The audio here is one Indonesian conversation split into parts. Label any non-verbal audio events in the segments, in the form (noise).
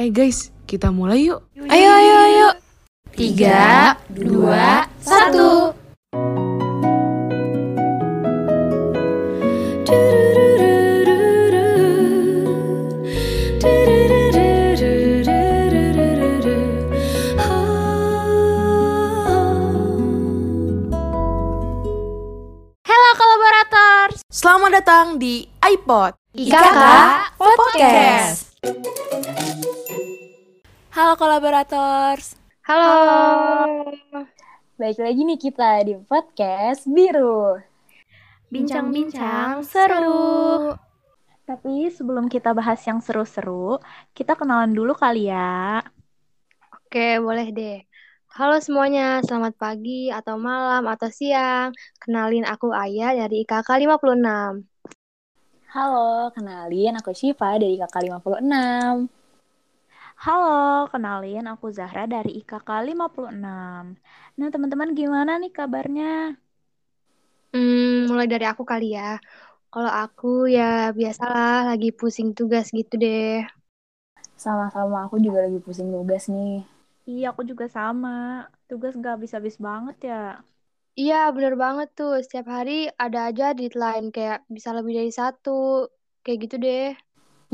Eh guys, kita mulai yuk. Ayo, ayo, ayo. Tiga, dua, satu. Hello kolaborators. Selamat datang di iPod. IKK Podcast. Halo kolaborators. Halo. Baik lagi nih kita di podcast Biru. Bincang-bincang seru. Tapi sebelum kita bahas yang seru-seru, kita kenalan dulu kali ya. Oke, boleh deh. Halo semuanya, selamat pagi atau malam atau siang. Kenalin aku Ayah dari IKK 56. Halo, kenalin aku Syifa dari kakak 56. Halo, kenalin aku Zahra dari IKK 56. Nah, teman-teman gimana nih kabarnya? Hmm, mulai dari aku kali ya. Kalau aku ya biasalah lagi pusing tugas gitu deh. Sama-sama aku juga lagi pusing tugas nih. Iya, aku juga sama. Tugas nggak habis-habis banget ya. Iya, bener banget tuh. Setiap hari ada aja deadline kayak bisa lebih dari satu. Kayak gitu deh.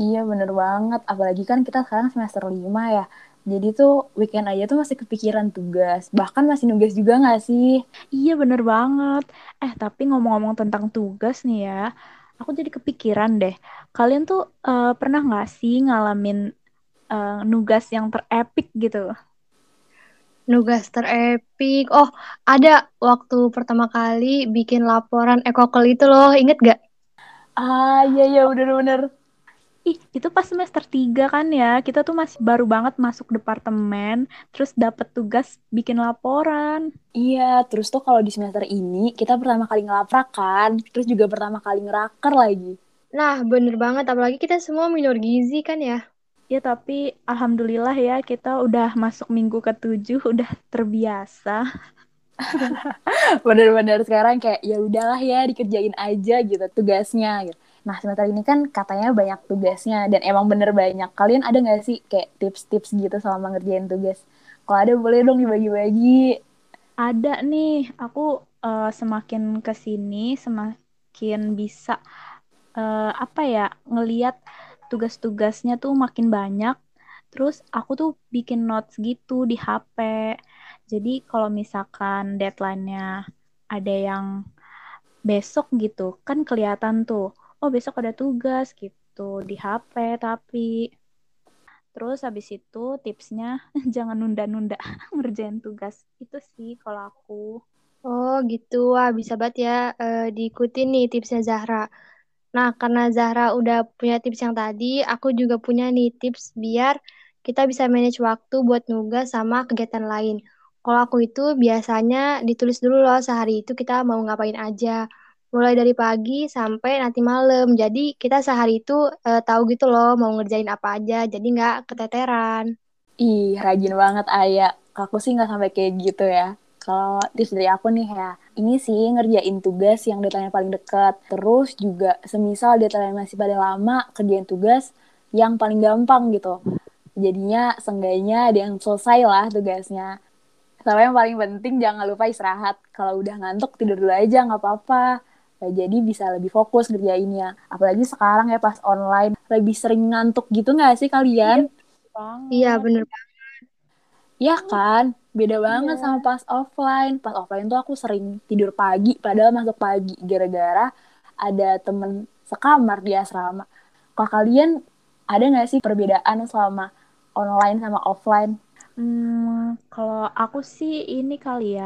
Iya bener banget, apalagi kan kita sekarang semester 5 ya. Jadi tuh weekend aja tuh masih kepikiran tugas. Bahkan masih nugas juga gak sih? Iya, bener banget. Eh, tapi ngomong-ngomong tentang tugas nih ya, aku jadi kepikiran deh. Kalian tuh eh, pernah nggak sih ngalamin eh, nugas yang terepik gitu? Nugas terepik. Oh, ada waktu pertama kali bikin laporan ekokel itu loh. Inget gak? Ah iya iya bener-bener. Ih, itu pas semester 3 kan ya, kita tuh masih baru banget masuk departemen, terus dapet tugas bikin laporan. Iya, terus tuh kalau di semester ini kita pertama kali ngelaprak kan, terus juga pertama kali ngeraker lagi. Nah, bener banget. Apalagi kita semua minor gizi kan ya. Ya, tapi alhamdulillah ya, kita udah masuk minggu ke-7, udah terbiasa. (laughs) Bener-bener sekarang kayak ya udahlah ya dikerjain aja gitu tugasnya gitu. Nah semester ini kan katanya banyak tugasnya dan emang bener banyak. Kalian ada nggak sih kayak tips-tips gitu selama ngerjain tugas? Kalau ada boleh dong dibagi-bagi. Ada nih, aku eh, semakin ke sini semakin bisa eh, apa ya ngeliat tugas-tugasnya tuh makin banyak. Terus aku tuh bikin notes gitu di HP. Jadi kalau misalkan deadline-nya ada yang besok gitu, kan kelihatan tuh, oh besok ada tugas gitu di HP tapi terus habis itu tipsnya (laughs) jangan nunda-nunda (laughs) ngerjain tugas. Itu sih kalau aku. Oh gitu, wah bisa banget ya eh, diikutin nih tipsnya Zahra. Nah, karena Zahra udah punya tips yang tadi, aku juga punya nih tips biar kita bisa manage waktu buat nugas sama kegiatan lain. Kalau aku itu biasanya ditulis dulu loh sehari itu kita mau ngapain aja. Mulai dari pagi sampai nanti malam. Jadi kita sehari itu eh, tahu gitu loh mau ngerjain apa aja. Jadi nggak keteteran. Ih rajin banget Ayah. Aku sih nggak sampai kayak gitu ya. Kalau tips dari aku nih ya, ini sih ngerjain tugas yang deadline paling dekat. Terus juga semisal deadline masih pada lama, kerjain tugas yang paling gampang gitu. Jadinya seenggaknya ada yang selesai lah tugasnya. Sama yang paling penting jangan lupa istirahat. Kalau udah ngantuk tidur dulu aja nggak apa-apa. Nah, jadi bisa lebih fokus ngerjainnya. Apalagi sekarang ya pas online lebih sering ngantuk gitu nggak sih kalian? Iya bener Iya kan? Beda banget sama pas offline. Pas offline tuh aku sering tidur pagi, padahal masuk pagi. Gara-gara ada temen sekamar di asrama. Kalau kalian ada nggak sih perbedaan selama online sama offline? Hmm, kalau aku sih ini kali ya,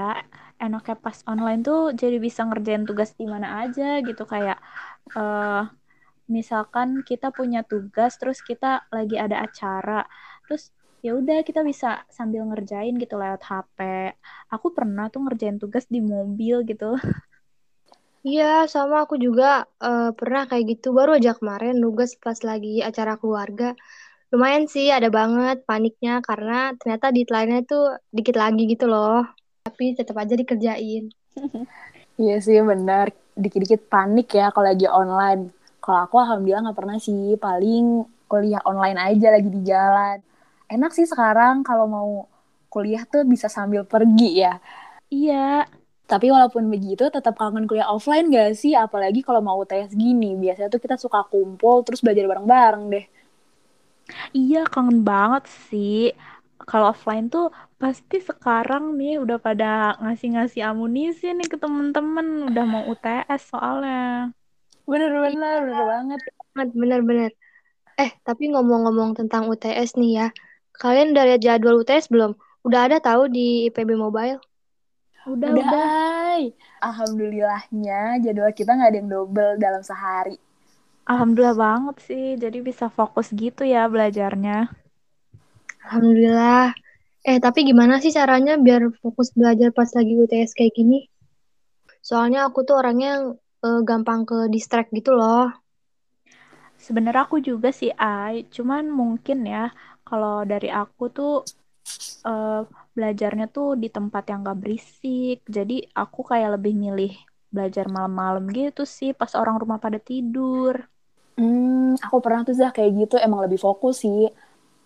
enaknya pas online tuh jadi bisa ngerjain tugas di mana aja gitu kayak eh misalkan kita punya tugas terus kita lagi ada acara, terus ya udah kita bisa sambil ngerjain gitu lewat HP. Aku pernah tuh ngerjain tugas di mobil gitu. Iya, sama aku juga eh, pernah kayak gitu. Baru aja kemarin nugas pas lagi acara keluarga. Lumayan sih, ada banget paniknya karena ternyata deadline-nya tuh dikit lagi gitu loh. Tapi tetap aja dikerjain. (laughs) Iya sih benar. Dikit-dikit panik ya kalau lagi online. Kalau aku alhamdulillah nggak pernah sih. Paling kuliah online aja lagi di jalan. enak sih sekarang kalau mau kuliah tuh bisa sambil pergi ya. Iya, Tapi walaupun begitu tetap kangen kuliah offline gak sih? Apalagi kalau mau UTS gini. Biasanya tuh kita suka kumpul terus belajar bareng-bareng deh. Iya kangen banget sih. Kalau offline tuh pasti sekarang nih udah pada ngasih-ngasih amunisi nih ke temen-temen. Udah mau UTS soalnya. Bener-bener, bener banget. Banget, Bener-bener. Eh, tapi ngomong-ngomong tentang UTS nih ya. Kalian udah lihat jadwal UTS belum? Udah ada tahu di IPB Mobile? Udah, Udah, udah. Alhamdulillahnya jadwal kita nggak ada yang double dalam sehari. Alhamdulillah banget sih. Jadi bisa fokus gitu ya belajarnya. Alhamdulillah. Eh, tapi gimana sih caranya biar fokus belajar pas lagi UTS kayak gini? Soalnya aku tuh orangnya yang eh, gampang ke distract gitu loh. Sebenarnya aku juga sih, Ai. Cuman mungkin ya, kalau dari aku tuh eh, belajarnya tuh di tempat yang gak berisik. Jadi aku kayak lebih milih belajar malam-malam gitu sih, pas orang rumah pada tidur. Hmm, aku pernah tuh Zah kayak gitu emang lebih fokus sih.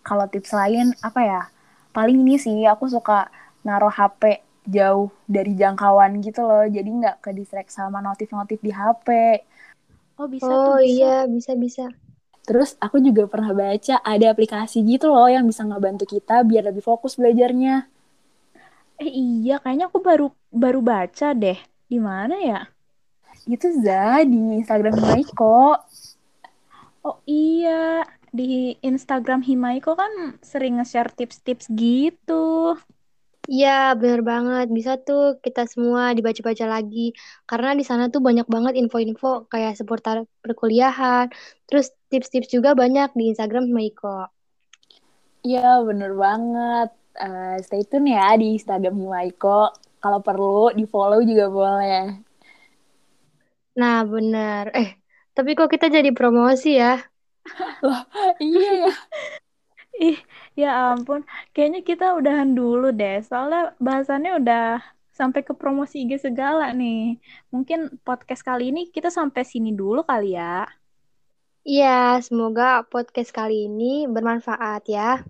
Kalau tips lain apa ya? Paling ini sih aku suka naruh HP jauh dari jangkauan gitu loh. Jadi nggak ke distract sama notif-notif di HP. Oh, bisa tuh, Oh bisa. iya, bisa-bisa. Terus aku juga pernah baca ada aplikasi gitu loh yang bisa ngebantu kita biar lebih fokus belajarnya. Eh iya, kayaknya aku baru baru baca deh. Di mana ya? Itu Zah di Instagram Maiko. Oh iya, di Instagram Himaiko kan sering nge-share tips-tips gitu. Iya, bener banget. Bisa tuh kita semua dibaca-baca lagi. Karena di sana tuh banyak banget info-info kayak seputar perkuliahan. Terus tips-tips juga banyak di Instagram Maiko. Iya bener banget. Eh, stay tune ya di Instagram Himaiko. Kalau perlu di follow juga boleh. Nah, bener. Eh, tapi kok kita jadi promosi ya? (laughs) Iya ya. (laughs) Ih, ya ampun. Kayaknya kita udahan dulu deh. Soalnya bahasannya udah sampai ke promosi IG segala nih. Mungkin podcast kali ini kita sampai sini dulu kali ya. Iya, semoga podcast kali ini bermanfaat ya.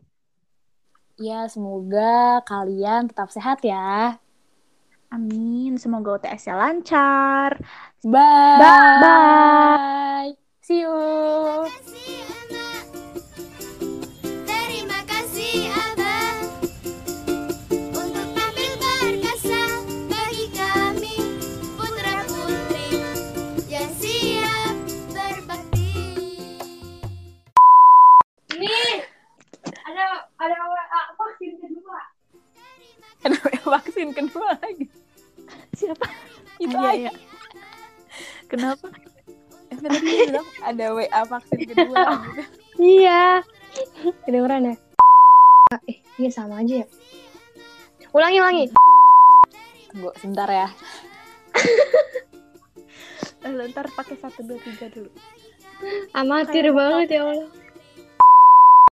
Ya, semoga kalian tetap sehat ya. Amin. Semoga UTS-nya lancar. Bye. Bye. See you. kasih anak Terima kasih abah Untuk tampil berkasa Bagi kami Putra putri Yang siap berbakti Kenapa vaksin kedua lagi? Iya, iya. (laughs) Kenapa? Eh, tadi dia bilang ada WA vaksin kedua gitu. (laughs) Iya. Kedengeran ya? Eh, iya sama aja ya. Ulangi, ulangi. Tunggu sebentar ya. (laughs) Eh, ntar pakai satu dua tiga dulu. Amatir banget ya Allah.